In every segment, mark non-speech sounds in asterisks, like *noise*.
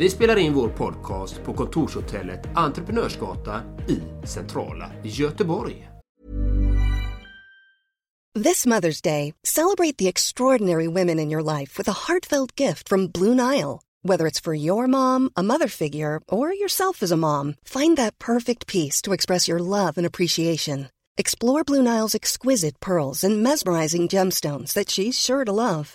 Vi spelar in vår podcast på kontorshotellet Entreprenörsgatan i centrala Göteborg. This Mother's Day, celebrate the extraordinary women in your life with a heartfelt gift from Blue Nile. Whether it's for your mom, a mother figure, or yourself as a mom, find that perfect piece to express your love and appreciation. Explore Blue Nile's exquisite pearls and mesmerizing gemstones that she's sure to love.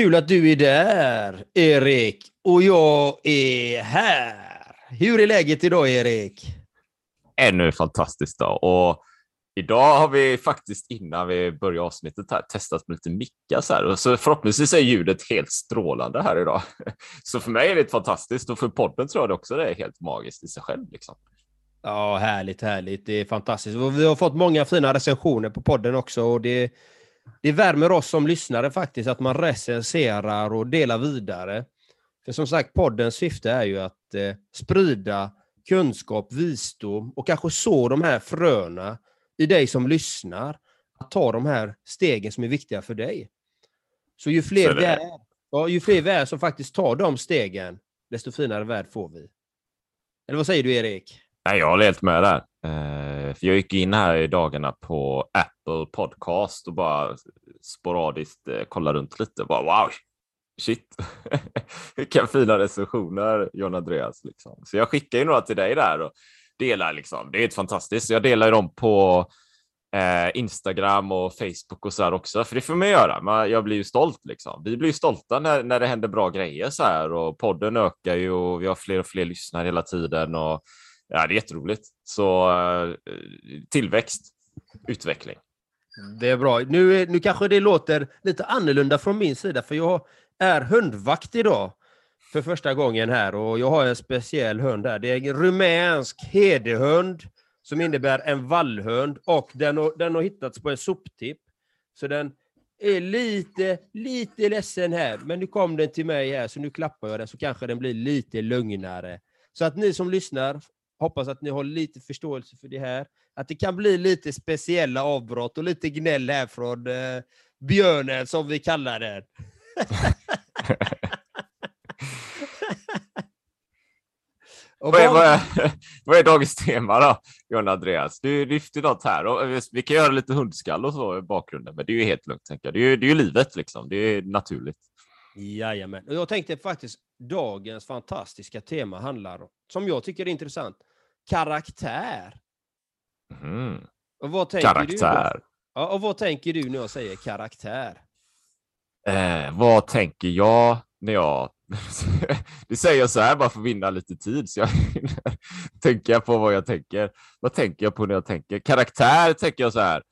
Kul att du är där, Erik. Och jag är här. Hur är läget idag, Erik? Ännu en fantastisk dag och idag har vi faktiskt innan vi börjar avsnittet här testat med lite mickar så här och så förhoppningsvis är ljudet helt strålande här idag. *laughs* Så för mig är det fantastiskt och för podden tror jag också det är helt magiskt i sig själv liksom. Ja, härligt, härligt. Det är fantastiskt. Och vi har fått många fina recensioner på podden också och det, det värmer oss som lyssnare faktiskt att man recenserar och delar vidare. För som sagt, poddens syfte är ju att eh, sprida kunskap, visdom och kanske så de här fröna i dig som lyssnar. Att ta de här stegen som är viktiga för dig. Så ju fler, Så vi det är, är. ja, ju fler vi är som faktiskt tar de stegen, desto finare värld får vi. Eller vad säger du, Erik? Nej, jag håller helt med där. Eh, för jag gick in här i dagarna på Apple Podcast och bara sporadiskt eh, kollade runt lite. Bara, wow, shit, *laughs* vilka fina recensioner John Andreas. Liksom. Så jag skickar ju några till dig där och delar. Liksom. Det är helt fantastiskt. Jag delar ju dem på eh, Instagram och Facebook och så här också, för det får man göra. Man, jag blir ju stolt. Liksom. Vi blir ju stolta när, när det händer bra grejer så här och podden ökar ju och vi har fler och fler lyssnare hela tiden. Och, Ja, det är jätteroligt. Så eh, tillväxt, utveckling. Det är bra. Nu, nu kanske det låter lite annorlunda från min sida, för jag är hundvakt idag för första gången här och jag har en speciell hund här. Det är en rumänsk herdehund som innebär en vallhund och den har, den har hittats på en soptipp. Så den är lite, lite ledsen här, men nu kom den till mig här så nu klappar jag den så kanske den blir lite lugnare. Så att ni som lyssnar, hoppas att ni har lite förståelse för det här. Att det kan bli lite speciella avbrott och lite gnäll här från eh, björnen som vi kallar den. *laughs* Vad är, vad- är, *laughs* vad är dagens tema då, John Andreas? Du lyfter något här. Och vi- vi kan göra lite hundskall och så i bakgrunden, men det är ju helt lugnt. Tänker jag. Det, är ju, det är ju livet, liksom. det är naturligt. Jajamän. Och jag tänkte faktiskt dagens fantastiska tema handlar om, som jag tycker är intressant, karaktär. Mm. Och vad tänker Du Karaktär. då? Ja, och vad tänker du när jag säger karaktär? Eh, vad tänker jag när jag *laughs* det säger jag så här bara för att vinna lite tid, så jag *laughs* tänker på vad jag tänker. Vad tänker jag på när jag tänker? Karaktär tänker jag så här.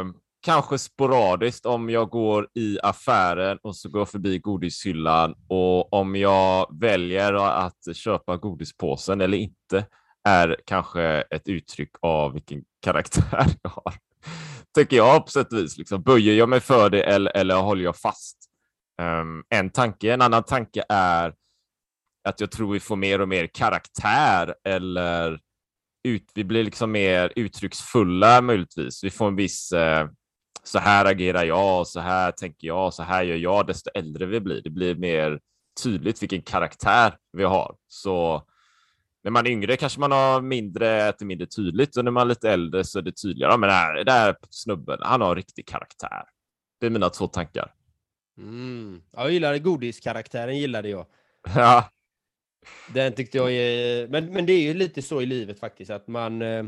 Um, kanske sporadiskt om jag går i affären och så går jag förbi godishyllan och om jag väljer att köpa godispåsen eller inte är kanske ett uttryck av vilken karaktär *laughs* jag har. Tycker jag på sätt och vis. Liksom, böjer jag mig för det eller, eller håller jag fast? Um, en tanke. En annan tanke är att jag tror vi får mer och mer karaktär eller ut, vi blir liksom mer uttrycksfulla möjligtvis. Vi får en viss uh, så här agerar jag, så här tänker jag, så här gör jag, desto äldre vi blir. Det blir mer tydligt vilken karaktär vi har. Så när man är yngre kanske man har mindre, att det är mindre tydligt och när man är lite äldre så är det tydligare. Men den där snubben, han har riktig karaktär. Det är mina två tankar. Mm. Jag gillade godiskaraktären, gillade jag. *laughs* Ja. Den tyckte jag är... Men, men det är ju lite så i livet faktiskt, att man... Eh,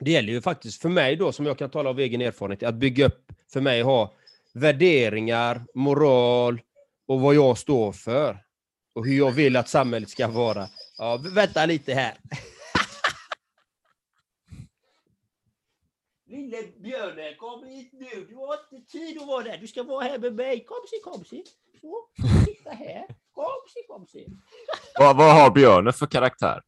det gäller ju faktiskt för mig då, som jag kan tala av egen erfarenhet, att bygga upp, för mig, ha värderingar, moral och vad jag står för. Och hur jag vill att samhället ska vara. Ja, vänta lite här. *laughs* Lille björnen, kom hit nu. Du har inte tid att vara där. Du ska vara här med mig. Komsi, komsi. Så, sitta här. Komsi, komsi. *laughs* vad, vad har björnen för karaktär?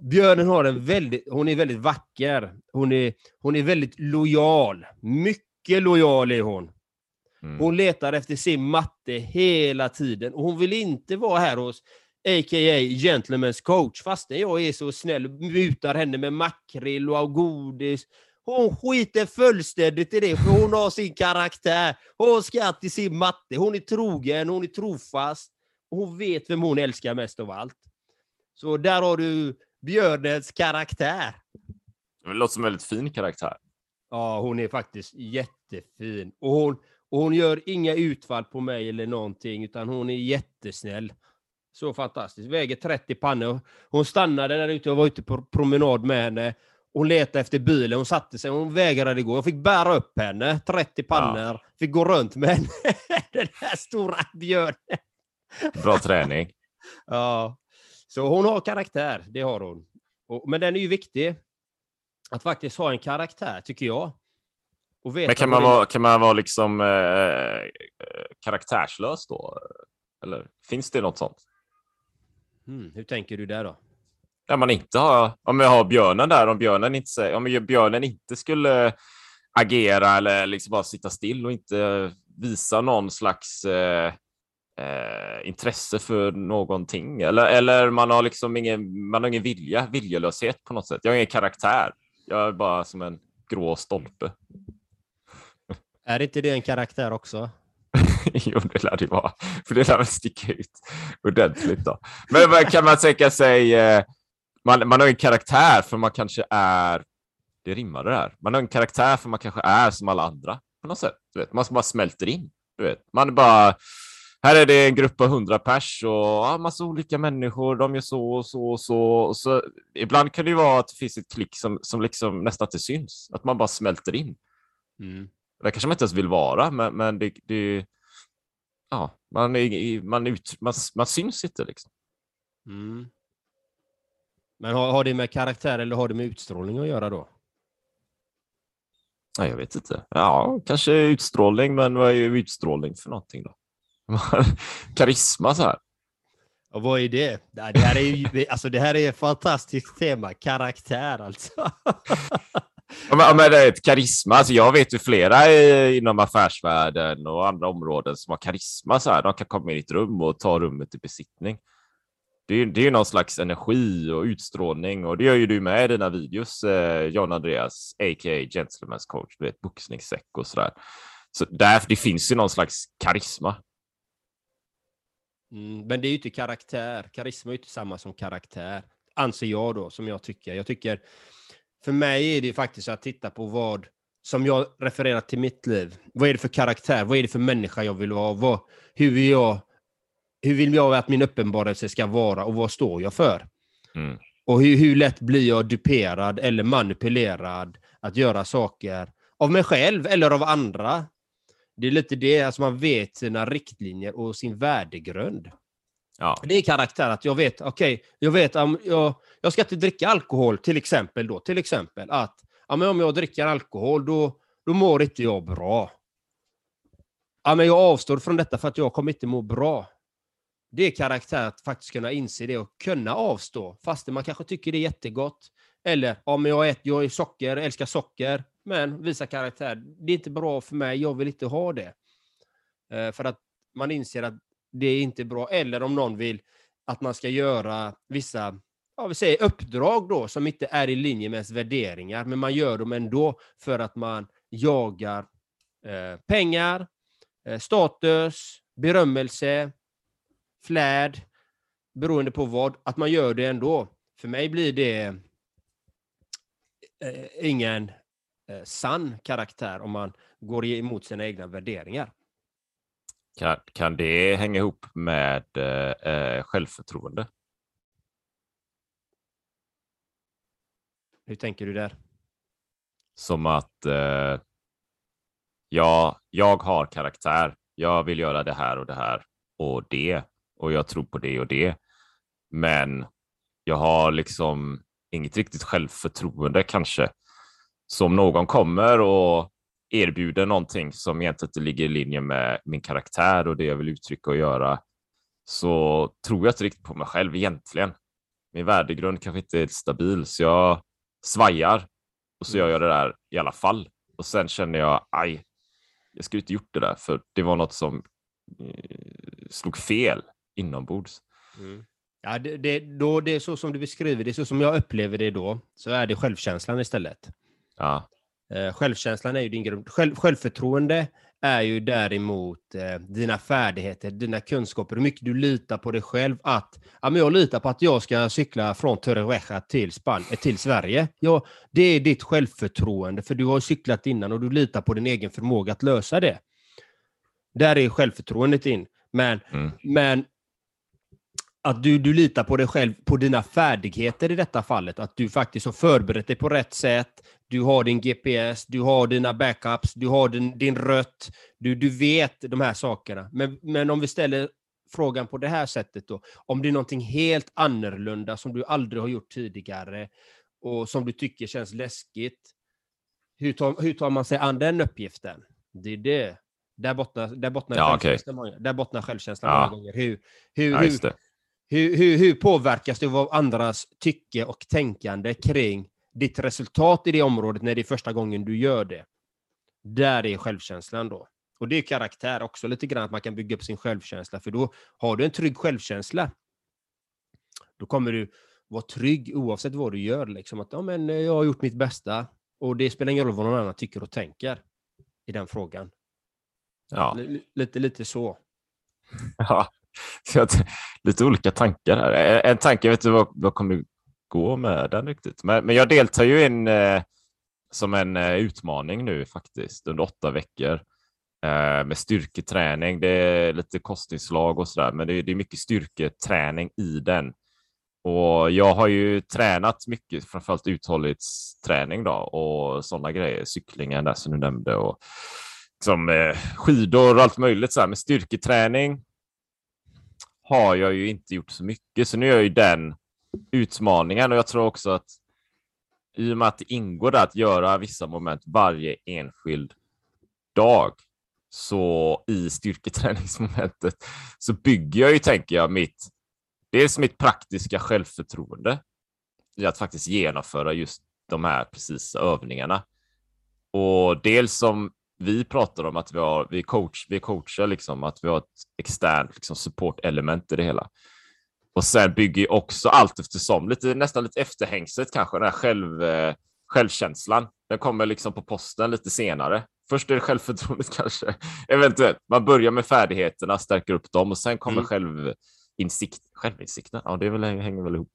Björnen har en väldigt, hon är väldigt vacker. Hon är, hon är väldigt lojal. Mycket lojal är hon. Mm. Hon letar efter sin matte hela tiden och hon vill inte vara här hos a.k.a. Gentlemen's coach, fastän jag är så snäll mutar henne med makrill och godis. Hon skiter fullständigt i det, för hon har sin karaktär. Hon ska till sin matte. Hon är trogen, hon är trofast. Hon vet vem hon älskar mest av allt. Så där har du björnens karaktär. Det låter som en väldigt fin karaktär. Ja, hon är faktiskt jättefin. Och hon, och hon gör inga utfall på mig eller någonting, utan hon är jättesnäll. Så fantastiskt. Väger 30 pannor. Hon stannade där ute och var ute på promenad med henne. Hon letade efter bilen, hon satte sig, hon vägrade gå. Jag fick bära upp henne, 30 pannor. Ja. Fick gå runt med henne. *laughs* Den här stora björnen. Bra träning. *laughs* ja. Så hon har karaktär, det har hon. Och, men den är ju viktig. Att faktiskt ha en karaktär, tycker jag. men kan man, vara, kan man vara liksom eh, eh, karaktärslös då? Eller finns det något sånt? Mm, hur tänker du där då? Ja, man inte har, om jag har björnen där, om björnen inte, om björnen inte skulle agera eller liksom bara sitta still och inte visa någon slags eh, eh, intresse för någonting eller, eller man har liksom ingen, man har ingen vilja, viljelöshet på något sätt. Jag har ingen karaktär. Jag är bara som en grå stolpe. Är inte det en karaktär också? *laughs* jo, det lär det vara. För det lär väl sticka ut ordentligt då. Men kan man tänka sig? Eh, man, man har en karaktär för man kanske är, det rimmar det här. Man har en karaktär för man kanske är som alla andra på något sätt. Du vet, man bara smälter in. Du vet, man bara här är det en grupp på hundra pers och ja, massa olika människor. De gör så och så och så. Och så. Ibland kan det ju vara att det finns ett klick som, som liksom nästan inte syns. Att man bara smälter in. Mm. Det kanske man inte ens vill vara, men, men det, det ja, man, är, man, ut, man, man syns inte liksom. Mm. Men har, har det med karaktär eller har det med utstrålning att göra då? Ja, jag vet inte. Ja, kanske utstrålning, men vad är utstrålning för någonting då? *laughs* Karisma så här. Och vad är det? Det här är ju alltså det här är ett fantastiskt tema. Karaktär alltså. *laughs* Ja, men det är ett karisma. Alltså jag vet ju flera inom affärsvärlden och andra områden som har karisma. Så här. De kan komma in i ett rum och ta rummet i besittning. Det är, det är någon slags energi och utstrålning och det gör ju du med i dina videos, eh, John Andreas, a.k.a. Gentlemen's coach, du vet, boxningssäck och sådär. Så där, det finns ju någon slags karisma. Mm, men det är ju inte karaktär. Karisma är ju inte samma som karaktär, anser jag då, som jag tycker. Jag tycker, för mig är det faktiskt att titta på vad, som jag refererar till mitt liv. Vad är det för karaktär? Vad är det för människa jag vill vara? Vad, hur, vill jag, hur vill jag att min uppenbarelse ska vara och vad står jag för? Mm. Och hur, hur lätt blir jag duperad eller manipulerad att göra saker av mig själv eller av andra? Det är lite det, alltså man vet sina riktlinjer och sin värdegrund. Ja. Det är karaktär att jag vet, okej, okay, jag vet om jag, jag ska inte dricka alkohol till exempel då, till exempel att ja, men om jag dricker alkohol då, då mår inte jag bra. Ja, men jag avstår från detta för att jag kommer inte må bra. Det är karaktär att faktiskt kunna inse det och kunna avstå, fastän man kanske tycker det är jättegott. Eller, ja men jag, äter, jag är socker, älskar socker, men visa karaktär. Det är inte bra för mig, jag vill inte ha det. Eh, för att man inser att det är inte bra. Eller om någon vill att man ska göra vissa ja, vi säger uppdrag då, som inte är i linje med ens värderingar, men man gör dem ändå för att man jagar eh, pengar, eh, status, berömmelse, flärd, beroende på vad, att man gör det ändå. För mig blir det eh, ingen eh, sann karaktär om man går emot sina egna värderingar. Kan, kan det hänga ihop med eh, eh, självförtroende? Hur tänker du där? Som att eh, ja, jag har karaktär. Jag vill göra det här och det här och det och jag tror på det och det. Men jag har liksom inget riktigt självförtroende kanske. Så om någon kommer och erbjuder någonting som egentligen inte ligger i linje med min karaktär och det jag vill uttrycka och göra så tror jag inte riktigt på mig själv egentligen. Min värdegrund kanske inte är stabil så jag svajar och så gör jag det där i alla fall. Och sen känner jag, aj, jag skulle inte gjort det där för det var något som eh, slog fel inombords. Mm. Ja, det, det, då, det är så som du beskriver det, så som jag upplever det då, så är det självkänslan istället. Ja. Eh, självkänslan är ju din grund. Själv, självförtroende är ju däremot eh, dina färdigheter, dina kunskaper, hur mycket du litar på dig själv. Att ja, men jag litar på att jag ska cykla från Torrevieja till, Span eh, till Sverige. Ja, det är ditt självförtroende, för du har cyklat innan och du litar på din egen förmåga att lösa det. Där är självförtroendet in. Men, mm. men att du, du litar på dig själv, på dina färdigheter i detta fallet. Att du faktiskt har förberett dig på rätt sätt. Du har din GPS, du har dina backups, du har din, din rött. Du, du vet de här sakerna. Men, men om vi ställer frågan på det här sättet då. Om det är någonting helt annorlunda som du aldrig har gjort tidigare och som du tycker känns läskigt. Hur tar, hur tar man sig an den uppgiften? Det är det. Där bottnar, där bottnar, ja, självkänslan, okay. många, där bottnar självkänslan ja. många gånger. Hur, hur, ja, hur, hur, hur, hur påverkas du av andras tycke och tänkande kring ditt resultat i det området när det är första gången du gör det? Där är självkänslan då. Och det är karaktär också lite grann, att man kan bygga upp sin självkänsla, för då har du en trygg självkänsla. Då kommer du vara trygg oavsett vad du gör. Liksom. Att ja, men jag har gjort mitt bästa och det spelar ingen roll vad någon annan tycker och tänker i den frågan. Ja. L lite, lite så. Ja, så att, lite olika tankar här. En tanke, jag vet inte vad, vad kommer gå med den riktigt. Men, men jag deltar ju in eh, som en eh, utmaning nu faktiskt under åtta veckor eh, med styrketräning. Det är lite kostinslag och sådär, men det är, det är mycket styrketräning i den. Och jag har ju tränat mycket, framförallt uthållighetsträning då och sådana grejer, cyklingen där som du nämnde och liksom, eh, skidor och allt möjligt så här. Men styrketräning har jag ju inte gjort så mycket, så nu är jag ju den utmaningen och jag tror också att i och med att det ingår där att göra vissa moment varje enskild dag så i styrketräningsmomentet så bygger jag ju, tänker jag, mitt dels mitt praktiska självförtroende i att faktiskt genomföra just de här precisa övningarna. Och dels som vi pratar om att vi har, vi coach, vi coachar liksom att vi har ett externt liksom support element i det hela. Och sen bygger också allt eftersom, lite, nästan lite efterhängset kanske, den här själv, eh, självkänslan. Den kommer liksom på posten lite senare. Först är det självförtroendet *laughs* kanske, eventuellt. Man börjar med färdigheterna, stärker upp dem och sen kommer mm. självinsikt, självinsikten. Ja, det väl, hänger väl ihop.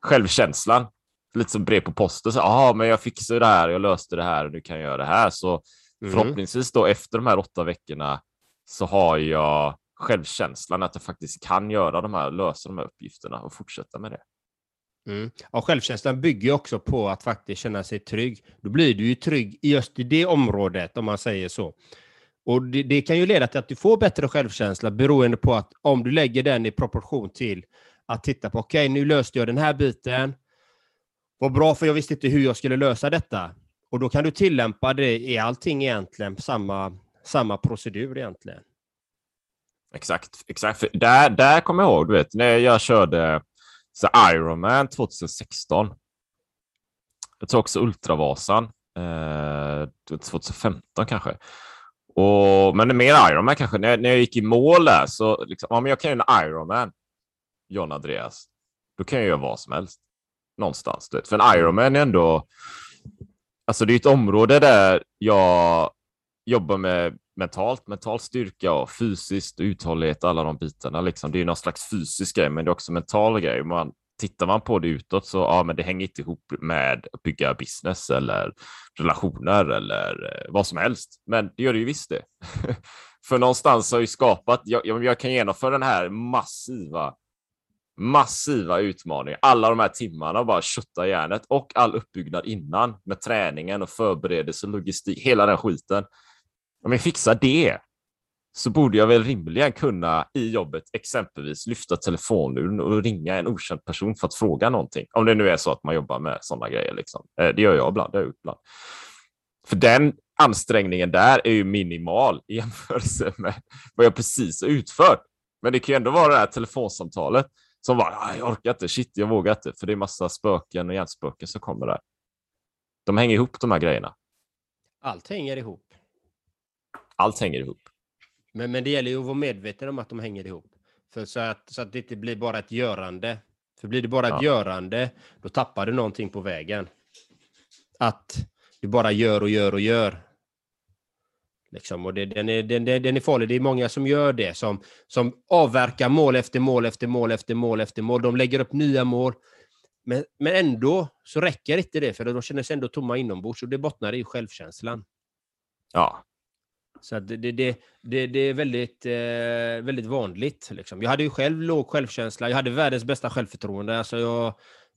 Självkänslan, lite som brev på posten. Ja, ah, men jag fixade det här, jag löste det här och nu kan jag göra det här. Så Mm. Förhoppningsvis då efter de här åtta veckorna så har jag självkänslan att jag faktiskt kan göra de här, lösa de här uppgifterna och fortsätta med det. Mm. Och självkänslan bygger också på att faktiskt känna sig trygg. Då blir du ju trygg just i det området, om man säger så. Och det, det, kan ju leda till att du får bättre självkänsla beroende på att om du lägger den i proportion till att titta på, okej, okay, nu löste jag den här biten. Vad bra, för jag visste inte hur jag skulle lösa detta. Och då kan du tillämpa det i allting egentligen, samma, samma procedur egentligen. Exakt, exakt. Där, där kommer jag ihåg, du vet, när jag körde så Ironman 2016. Jag tror också Ultravasan eh, 2015 kanske. Och, men mer Ironman kanske. När, när jag gick i mål där så liksom, ja, men jag kan ju en Ironman, John Andreas. Då kan jag göra vad som helst. Någonstans. Du vet. För en Ironman är ändå... Alltså det är ett område där jag jobbar med mentalt, mental styrka och fysiskt uthållighet, alla de bitarna. Liksom. Det är någon slags fysisk grej, men det är också mental grej. Man, tittar man på det utåt så ja, men det hänger inte ihop med att bygga business eller relationer eller eh, vad som helst. Men det gör det ju visst det. *laughs* För någonstans har ju skapat, jag, jag kan genomföra den här massiva massiva utmaningar. Alla de här timmarna bara kötta järnet och all uppbyggnad innan med träningen och förberedelse, logistik, hela den skiten. Om jag fixar det så borde jag väl rimligen kunna i jobbet exempelvis lyfta telefonen och ringa en okänd person för att fråga någonting. Om det nu är så att man jobbar med sådana grejer. Liksom. Eh, det gör jag ibland. Det har jag ibland. För den ansträngningen där är ju minimal i jämförelse med vad jag precis har utfört. Men det kan ju ändå vara det här telefonsamtalet som var, ah, jag orkar inte, shit, jag vågar inte, för det är massa spöken och hjärnspöken som kommer där. De hänger ihop de här grejerna. Allt hänger ihop. Allt hänger ihop. Men, men det gäller ju att vara medveten om att de hänger ihop. För så, att, så att det inte blir bara ett görande. För blir det bara ett ja. görande, då tappar du någonting på vägen. Att du bara gör och gör och gör. Liksom, och det, den, är, den, den är farlig. Det är många som gör det, som, som avverkar mål efter mål efter mål efter mål efter mål. De lägger upp nya mål. Men, men ändå så räcker inte det, för de känner sig ändå tomma inombords och det bottnar i självkänslan. Ja, så det, det, det, det, är väldigt, eh, väldigt vanligt. Liksom. Jag hade ju själv låg självkänsla. Jag hade världens bästa självförtroende. Alltså jag,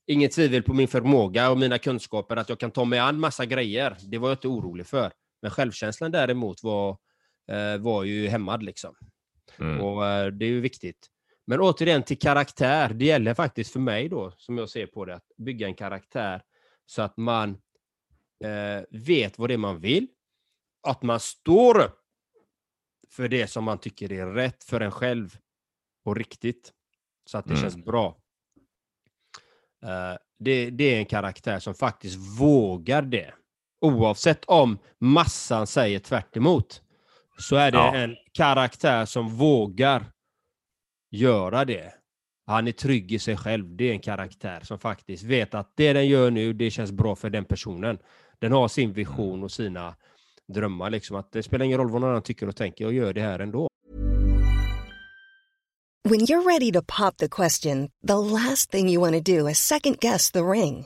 inget tvivel på min förmåga och mina kunskaper att jag kan ta mig an massa grejer. Det var jag inte orolig för. Men självkänslan däremot var, eh, var ju hämmad. Liksom. Mm. Och eh, Det är ju viktigt. Men återigen till karaktär. Det gäller faktiskt för mig då, som jag ser på det, att bygga en karaktär så att man eh, vet vad det är man vill att man står upp för det som man tycker är rätt för en själv och riktigt. Så att det mm. känns bra. Uh, det, det, är en karaktär som faktiskt vågar det. Oavsett om massan säger tvärt emot, så är det ja. en karaktär som vågar göra det. Han är trygg i sig själv. Det är en karaktär som faktiskt vet att det den gör nu, det känns bra för den personen. Den har sin vision och sina drömmar. Liksom, att det spelar ingen roll vad någon annan tycker och tänker, jag gör det här ändå. When you're ready to pop the question, the last thing you want to do is second guess the ring.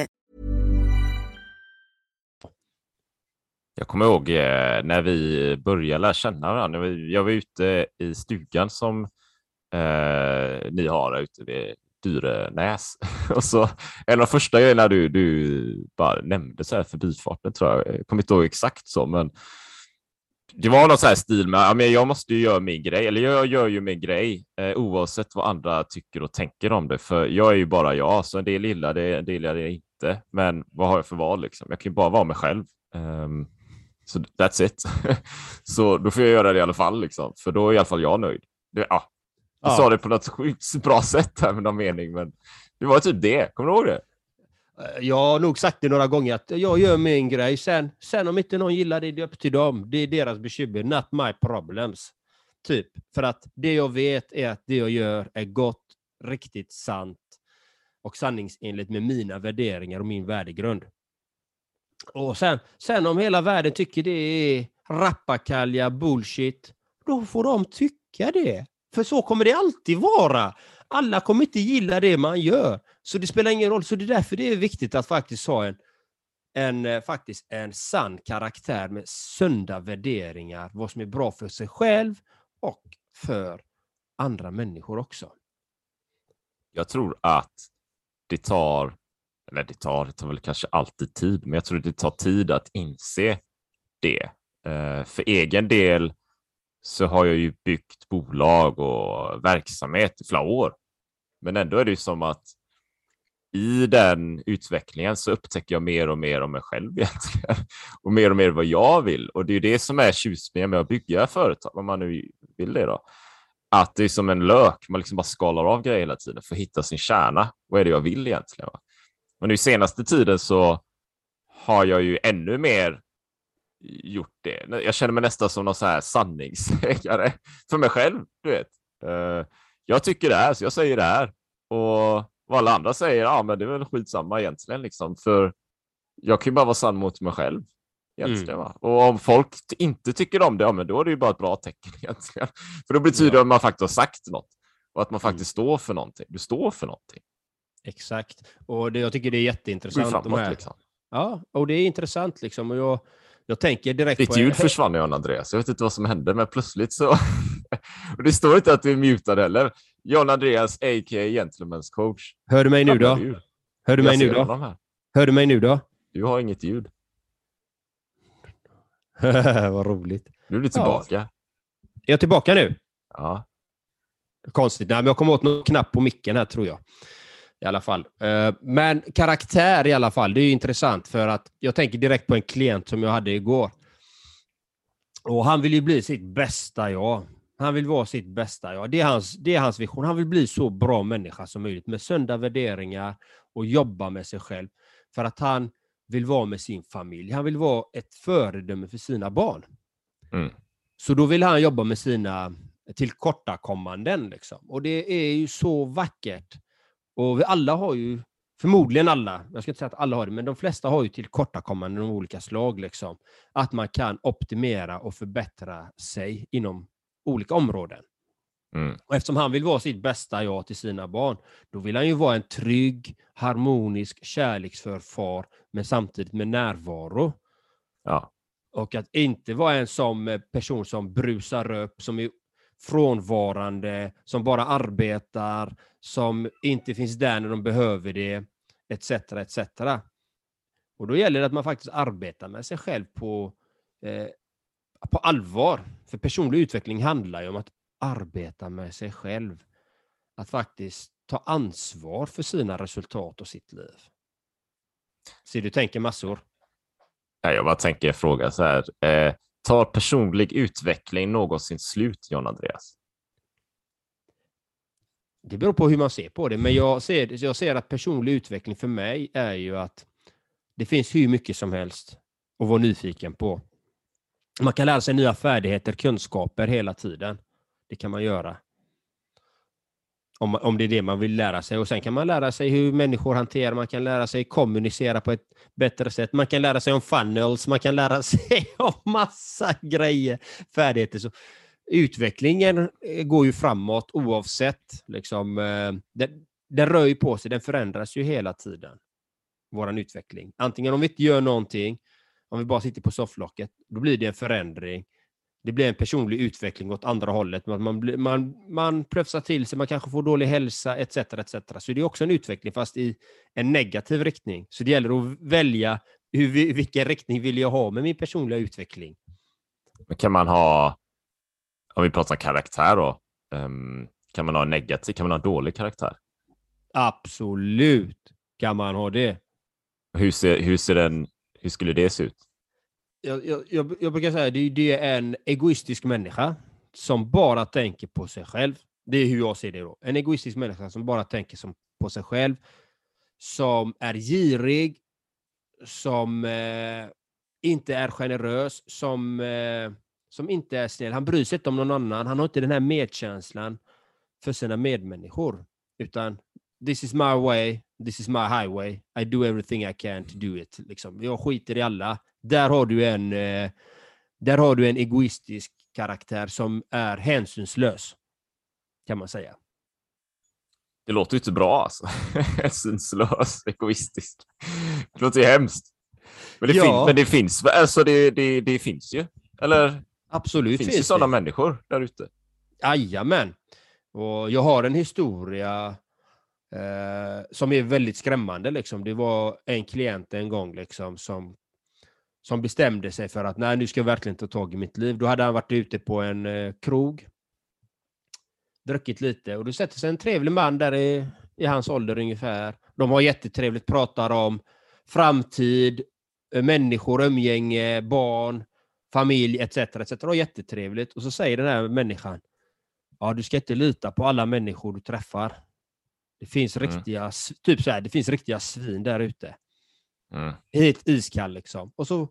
Jag kommer ihåg eh, när vi började lära känna varandra. Jag var ute i stugan som eh, ni har ute vid Dyrenäs. *laughs* och så, en av de första grejerna du, du bara nämnde så här förbifarten tror jag. Jag kommer inte ihåg exakt så, men det var någon så här stil med ja, men jag måste ju göra min grej, eller jag gör ju min grej eh, oavsett vad andra tycker och tänker om det. För jag är ju bara jag, så en del gillar det, en del gillar det inte. Men vad har jag för val liksom? Jag kan ju bara vara mig själv. Um, så that's it. *laughs* så då får jag göra det i alla fall, liksom. för då är i alla fall jag nöjd. Det, ja, Du Ja. sa det på något sjukt bra sätt här med någon mening, men det var typ det. Kommer du ihåg det? Eh, Jag har nog sagt det några gånger att jag gör min grej. Sen, sen om inte någon gillar det, det är upp till dem. Det är deras bekymmer, not my problems. Typ. För att det jag vet är att det jag gör är gott, riktigt sant och sanningsenligt med mina värderingar och min värdegrund. Och sen, sen om hela världen tycker det är rappakalja, bullshit, då får de tycka det. För så kommer det alltid vara. Alla kommer inte gilla det man gör. Så det spelar ingen roll. Så det är därför det är viktigt att faktiskt ha en, en, eh, faktiskt en sann karaktär med sunda värderingar. Vad som är bra för sig själv och för andra människor också. Jag tror att det tar, eller det tar, det tar väl kanske alltid tid, men jag tror det tar tid att inse det. Eh, För egen del så har jag ju byggt bolag och verksamhet i flera år. Men ändå är det ju som att i den utvecklingen så upptäcker jag mer och mer om mig själv *laughs* egentligen. Och mer och mer vad jag vill. Och det är ju det som är tjusningen med att bygga företag, om man nu vill det då. Att det är som en lök, man liksom bara skalar av grejer hela tiden för att hitta sin kärna. Vad är det jag vill egentligen? Va? Och nu senaste tiden så har jag ju ännu mer gjort det. Jag känner mig nästan som någon så här sanningssägare *laughs* för mig själv, du vet. Eh, Jag tycker det här, så jag säger det här. Och vad alla andra säger, ja men det är väl skitsamma egentligen liksom. För jag kan ju bara vara sann mot mig själv. Egentligen, va? Och om folk inte tycker om det, ja men då är det ju bara ett bra tecken *laughs* egentligen. För då betyder det att man faktiskt har sagt något. Och att man faktiskt står för någonting. Du står för någonting. Exakt. Och det, jag tycker det är jätteintressant. de framåt liksom. Ja, och det är intressant liksom. Och jag, jag tänker direkt Ditt på... ljud försvann Jan Andreas. Jag vet inte vad som hände, men plötsligt så... *laughs* och det står inte att du är mutad heller. Jan Andreas, a.k.a. Gentlemen's coach. Hör du mig nu då? Hör du mig nu då? Hör du mig nu då? Du har inget ljud. *laughs* Vad roligt. Nu är du tillbaka. Ja. Är jag tillbaka nu? ja. Konstigt. Nej, men jag kom åt någon knapp på micken här tror jag. I alla fall. Eh, Men karaktär i alla fall, det är ju intressant för att jag tänker direkt på en klient som jag hade igår. Och han vill ju bli sitt bästa jag. Han vill vara sitt bästa jag. Det är hans, det är hans vision. Han vill bli så bra människa som möjligt med sunda värderingar och jobba med sig själv. För att han vill vara med sin familj. Han vill vara ett föredöme för sina barn. Mm. Så då vill han jobba med sina tillkortakommanden. Liksom. Och det är ju så vackert. Och vi alla har ju, förmodligen alla, jag ska inte säga att alla har det, men de flesta har ju tillkortakommanden av olika slag. Liksom. Att man kan optimera och förbättra sig inom olika områden. Mm. Och eftersom han vill vara sitt bästa jag till sina barn, då vill han ju vara en trygg, harmonisk, kärleksfull far, men samtidigt med närvaro. ja. Och att inte vara en som eh, person som brusar upp, som är frånvarande, som bara arbetar, som inte finns där när de behöver det, etc. etc. Och då gäller det att man faktiskt arbetar med sig själv på, eh, på allvar. För personlig utveckling handlar ju om att arbeta med sig själv. Att faktiskt ta ansvar för sina resultat och sitt liv. Så du tänker massor. Jag bara tänker fråga så här. Eh, tar personlig utveckling någonsin slut, John Andreas? Det beror på hur man ser på det, men jag ser, jag ser att personlig utveckling för mig är ju att det finns hur mycket som helst att vara nyfiken på. Man kan lära sig nya färdigheter, kunskaper hela tiden. Det kan man göra. Om, om det är det man vill lära sig. Och Sen kan man lära sig hur människor hanterar, man kan lära sig kommunicera på ett bättre sätt. Man kan lära sig om funnels, man kan lära *laughs* sig om massa grejer, färdigheter. Så utvecklingen eh, går ju framåt oavsett. Liksom, eh, den, den rör ju på sig, den förändras ju hela tiden. Vår utveckling. Antingen om vi inte gör någonting, om vi bara sitter på sofflocket, då blir det en förändring. Det blir en personlig utveckling åt andra hållet. Man, man, man, man plötsar till sig, man kanske får dålig hälsa etc. etc. Så det är också en utveckling, fast i en negativ riktning. Så det gäller att välja hur, vi- vilken riktning vill jag ha med min personliga utveckling. Men kan man ha, om vi pratar karaktär då, ehm, kan man ha negativ, kan man ha dålig karaktär? Absolut kan man ha det. Hur, ser, hur, ser den, hur skulle det se ut? Jag, jag, jag, brukar säga att det, det är en egoistisk människa som bara tänker på sig själv. Det är hur jag ser det då. En egoistisk människa som bara tänker som på sig själv, som är girig, som eh, inte är generös, som, eh, som inte är snäll. Han bryr sig inte om någon annan. Han har inte den här medkänslan för sina medmänniskor. Utan this is my way, this is my highway. I do everything I can to do it. Liksom. Jag skiter i alla. Där har du en, eh, där har du en egoistisk karaktär som är hänsynslös, kan man säga. Det låter ju inte bra alltså. *laughs* Hänsynslös, egoistisk. Det låter ju hemskt. Men det, Ja. fin- men det finns alltså det, det, det finns ju. Eller Absolut det finns, finns, ju sådana människor där ute. Jajamän. Och jag har en historia eh, som är väldigt skrämmande. Liksom. Det var en klient en gång liksom, som, som bestämde sig för att nej, nu ska jag verkligen ta tag i mitt liv. Då hade han varit ute på en eh, krog, druckit lite och då sätter sig en trevlig man där i, i hans ålder ungefär. De har jättetrevligt, pratar om framtid, eh, människor, umgänge, barn, familj etc. etc. Var jättetrevligt. Och så säger den här människan, ja du ska inte lita på alla människor du träffar. Det finns Mm. riktiga, s- typ så här, det finns riktiga svin där ute. Mm. Helt iskall liksom. Och så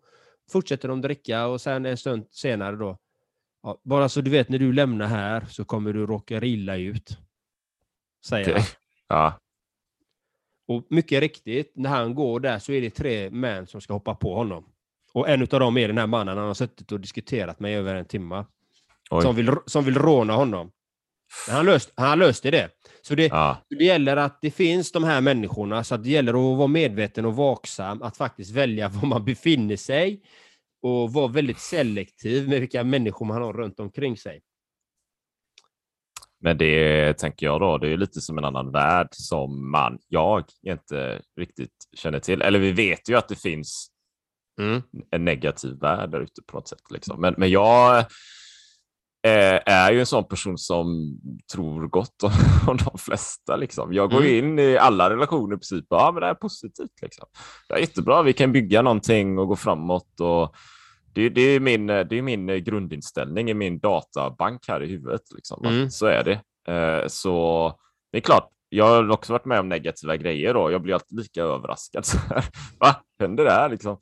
fortsätter de dricka och sen en stund senare då, ja, bara så du vet när du lämnar här så kommer du råka illa ut. Säger Okej. han. Ja. Och mycket riktigt, när han går där så är det tre män som ska hoppa på honom. Och en av dem är den här mannen han har suttit och diskuterat med i över en timme. Oj. Som vill, som vill råna honom. Men han, löst, han löste det. Så det, Ja. det gäller att det finns de här människorna, så att det gäller att vara medveten och vaksam, att faktiskt välja *laughs* var man befinner sig och vara väldigt selektiv med vilka människor man har runt omkring sig. Men det tänker jag då, det är lite som en annan värld som man, jag, inte riktigt känner till. Eller vi vet ju att det finns en negativ värld där ute på något sätt. Liksom. Men, men jag är ju en sån person som tror gott om, *laughs* om de flesta. Liksom. Jag går in i alla relationer i princip, ja men det är positivt. Liksom. Det är jättebra, vi kan bygga någonting och gå framåt. Och det, det, är min, det är min grundinställning i min databank här i huvudet. Liksom. Mm. Så är det. Eh, så det är klart, jag har också varit med om negativa grejer och jag blir alltid lika överraskad. Så här, Va? Händer det här? Liksom.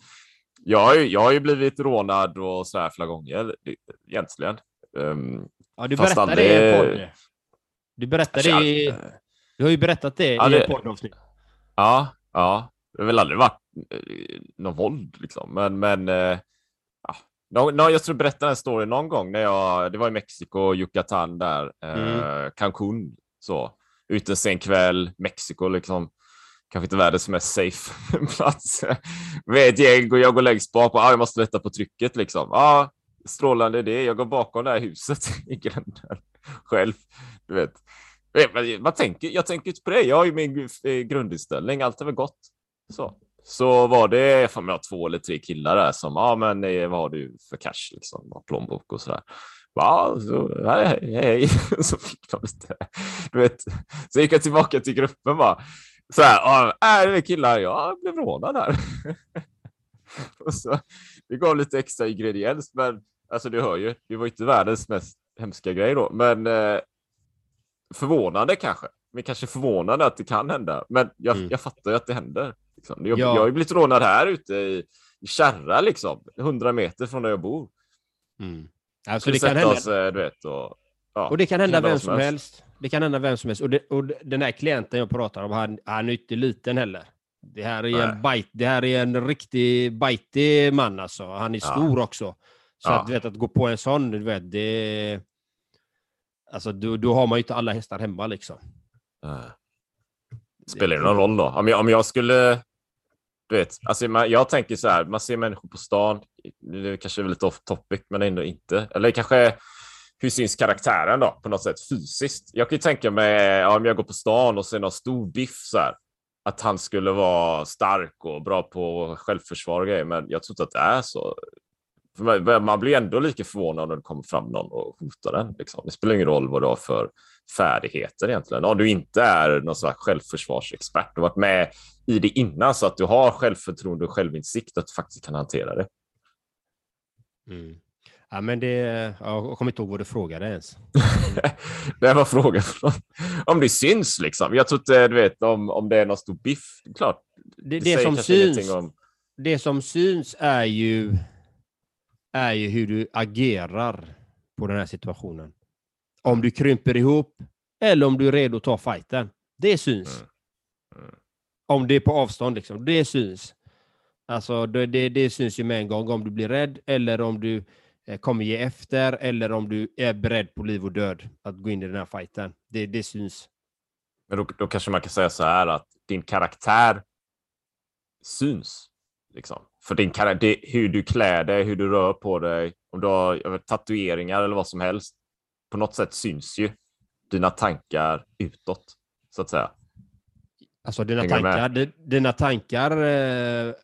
Jag, har ju, jag har ju blivit rånad och så här flera gånger egentligen. Um, Ja, du berättade det i en aldrig- podd. Du berättade det i, du har ju berättat det Ja, i det- poddavsnitt. Ja, ja. Det har väl aldrig varit eh, någon våld liksom. Men, men eh, ja. Nå, nå, jag tror jag berättade en story någon gång när jag, det var i Mexiko, Yucatan där, eh, Cancun, så. Ute en sen kväll, Mexiko liksom. Kanske inte världens mest safe *laughs* plats. Med ett gäng och jag går längst bak och ah, jag måste lätta på trycket liksom. Ah, strålande idé. Jag går bakom det här huset *laughs* i gränden själv. Du vet. Eh, man tänker, jag tänker inte på det. Jag har ju min eh, grundinställning. Allt är väl gott. Så, så var det för mig två eller tre killar där som, ja ah, men eh, vad har du för cash liksom? Plånbok och sådär. Ja, så, hej, hej, hej. *laughs* Så fick de lite, du vet. Så gick jag tillbaka till gruppen bara. Så här, är det killar? Jag blev rånad här. *laughs* och så, det gav lite extra ingrediens, men alltså du hör ju, det var inte världens mest hemska grej då, men eh, förvånande kanske. Men kanske förvånande att det kan hända. Men jag, Mm. jag fattar ju att det händer. Liksom. Jag, Ja. jag har blivit rånad här ute i, i Kärra, liksom, 100 meter från där jag bor. Mm. Alltså, det kan hända, oss, eh, du vet, och, ja, och det kan hända vem som helst. Det kan hända vem som helst. Och, det, och den här klienten jag pratar om, han, han är inte liten heller. Det här är en, bite, det här är en riktig bitig man alltså. Han är Ja. stor också. Så Ja. att, du vet, att gå på en sån, du vet, det... Alltså, då, då har man ju inte alla hästar hemma liksom. Eh, Spelar det någon roll då? Om jag, om jag skulle... Du vet, alltså man, jag tänker så här, man ser människor på stan, det kanske är lite off topic, men ändå inte. Eller kanske, hur syns karaktären då, på något sätt fysiskt? Jag kan ju tänka mig, ja, om jag går på stan och ser någon stor biff så här, att han skulle vara stark och bra på självförsvar och grejer, men jag tror inte att det är så. Man, man blir ändå lika förvånad när det kommer fram någon och hotar den. Liksom. Det spelar ingen roll vad du har för färdigheter egentligen. Om du inte är någon slags självförsvarsexpert och varit med i det innan så att du har självförtroende och självinsikt att du faktiskt kan hantera det. Mm. Ja, men det, jag kommer inte ihåg vad du frågade ens. *laughs* det var frågan om det syns liksom. Jag tror inte, du vet, om, om det är någon stor biff. Klart. Det, det, som syns, om... det som syns är ju, är ju hur du agerar på den här situationen. Om du krymper ihop eller om du är redo att ta fighten. Det syns. Mm. Mm. Om det är på avstånd, liksom. det syns. Alltså, det, det, det syns ju med en gång om du blir rädd eller om du eh, kommer ge efter eller om du är beredd på liv och död att gå in i den här fighten. Det, det syns. Men då, då kanske man kan säga så här att din karaktär syns. Liksom. För din karaktär, hur du klär dig, hur du rör på dig, om du har vet, tatueringar eller vad som helst. På något sätt syns ju dina tankar utåt, så att säga. Alltså dina Hänger tankar, dina tankar eh,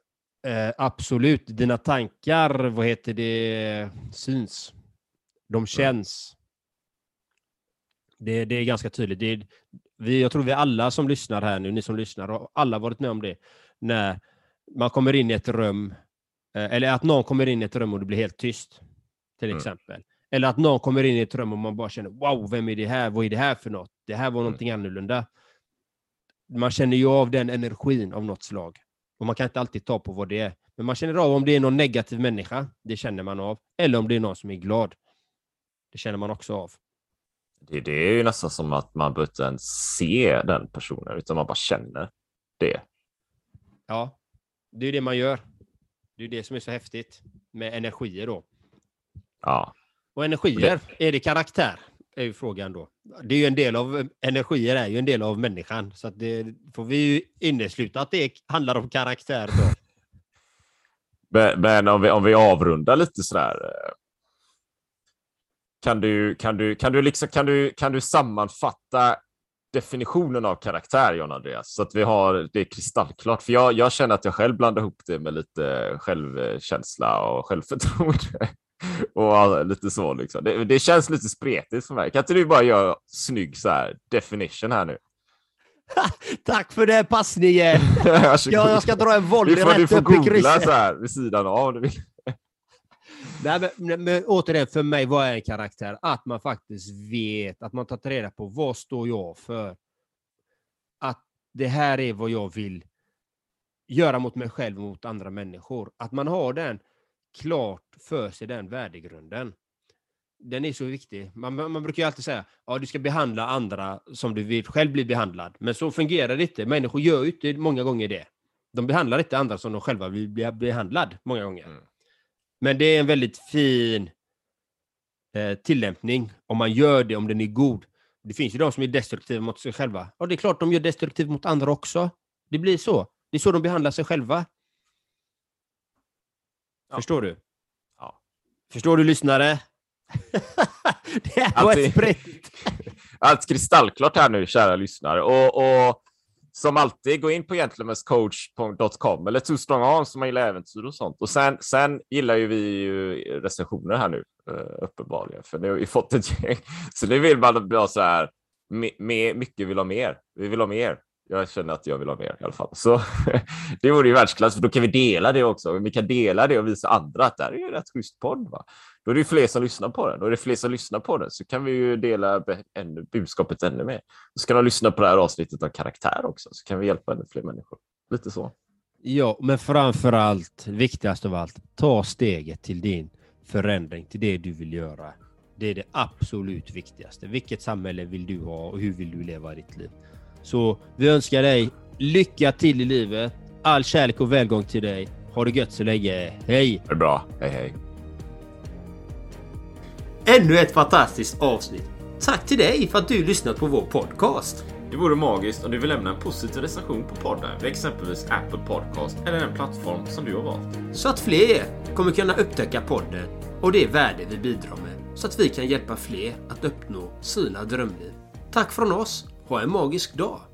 eh, absolut, dina tankar, vad heter det, syns. De känns. Det, det är ganska tydligt. Det är, vi, jag tror vi alla som lyssnar här nu, ni som lyssnar, har alla varit med om det. När man kommer in i ett rum, eh, eller att någon kommer in i ett rum och det blir helt tyst, till mm. exempel. Eller att någon kommer in i ett rum och man bara känner wow, vem är det här? Vad är det här för något? Det här var mm. någonting annorlunda. Man känner ju av den energin av något slag. Och man kan inte alltid ta på vad det är. Men man känner av om det är någon negativ människa, det känner man av. Eller om det är någon som är glad. Det känner man också av. Det, det är ju nästan som att man behöver inte ens se den personen, utan man bara känner det. Ja, det är det man gör. Det är det som är så häftigt med energier då. Ja. Och energier, det... är det karaktär? Är ju frågan då. Det är ju en del av, energier är ju en del av människan, så att det får vi ju innesluta att det handlar om karaktär då. *laughs* Men, men om, vi, om vi avrundar lite sådär. Eh, kan du, kan du, kan du, liksom, kan du, kan du sammanfatta definitionen av karaktär, John Andreas, så att vi har det kristallklart. För jag, jag känner att jag själv blandar ihop det med lite självkänsla och självförtroende. *laughs* och lite så liksom. Det, det, känns lite spretigt för mig. Kan inte du bara göra snygg så här definition här nu? *laughs* Tack för det passningen! *laughs* ja, jag ska dra en volley rätt du får upp i krysset. så här vid sidan av om du vill. Nej, men, men återigen, för mig, vad är en karaktär? Att man faktiskt vet, att man tar reda på vad står jag för? Att det här är vad jag vill göra mot mig själv och mot andra människor. Att man har den klart för sig, den värdegrunden. Den är så viktig. Man, man brukar ju alltid säga att ja, du ska behandla andra som du vill själv bli behandlad. Men så fungerar det inte. Människor gör ju inte många gånger det. De behandlar inte andra som de själva vill bli behandlad många gånger. Mm. Men det är en väldigt fin eh, tillämpning om man gör det, om den är god. Det finns ju de som är destruktiva mot sig själva. Och det är klart de gör destruktivt mot andra också. Det blir så. Det är så de behandlar sig själva. Ja. Förstår du? Ja. Förstår du lyssnare? *laughs* det här var ett sprätt. *laughs* Allt kristallklart här nu, kära lyssnare. Och, och som alltid, gå in på gentlemenscoach.com eller Too Strong Arms som man gillar äventyr och sånt. Och sen, sen gillar ju vi ju recensioner här nu, eh, uppenbarligen, för nu har vi fått ett gäng. Så nu vill man bli så här, me, mycket vill ha mer. Vi vill ha mer. Jag känner att jag vill ha mer i alla fall. Så *laughs* det vore ju världsklass, för då kan vi dela det också. Vi kan dela det och visa andra att det här är en rätt schysst podd. Va? Då är det fler som lyssnar på den. och är det fler som lyssnar på den så kan vi ju dela ännu, budskapet ännu mer. Så ska de lyssna på det här avsnittet av karaktär också så kan vi hjälpa ännu fler människor. Lite så. Ja, men framför allt, viktigast av allt, ta steget till din förändring, till det du vill göra. Det är det absolut viktigaste. Vilket samhälle vill du ha och hur vill du leva ditt liv? Så vi önskar dig lycka till i livet. All kärlek och välgång till dig. Ha det gött så länge. Hej! Det är bra. Hej hej. Ännu ett fantastiskt avsnitt. Tack till dig för att du lyssnat på vår podcast. Det vore magiskt om du vill lämna en positiv recension på podden vid exempelvis Apple Podcast eller den plattform som du har valt. Så att fler kommer kunna upptäcka podden och det värde vi bidrar med. Så att vi kan hjälpa fler att uppnå sina drömliv. Tack från oss ha en magisk dag!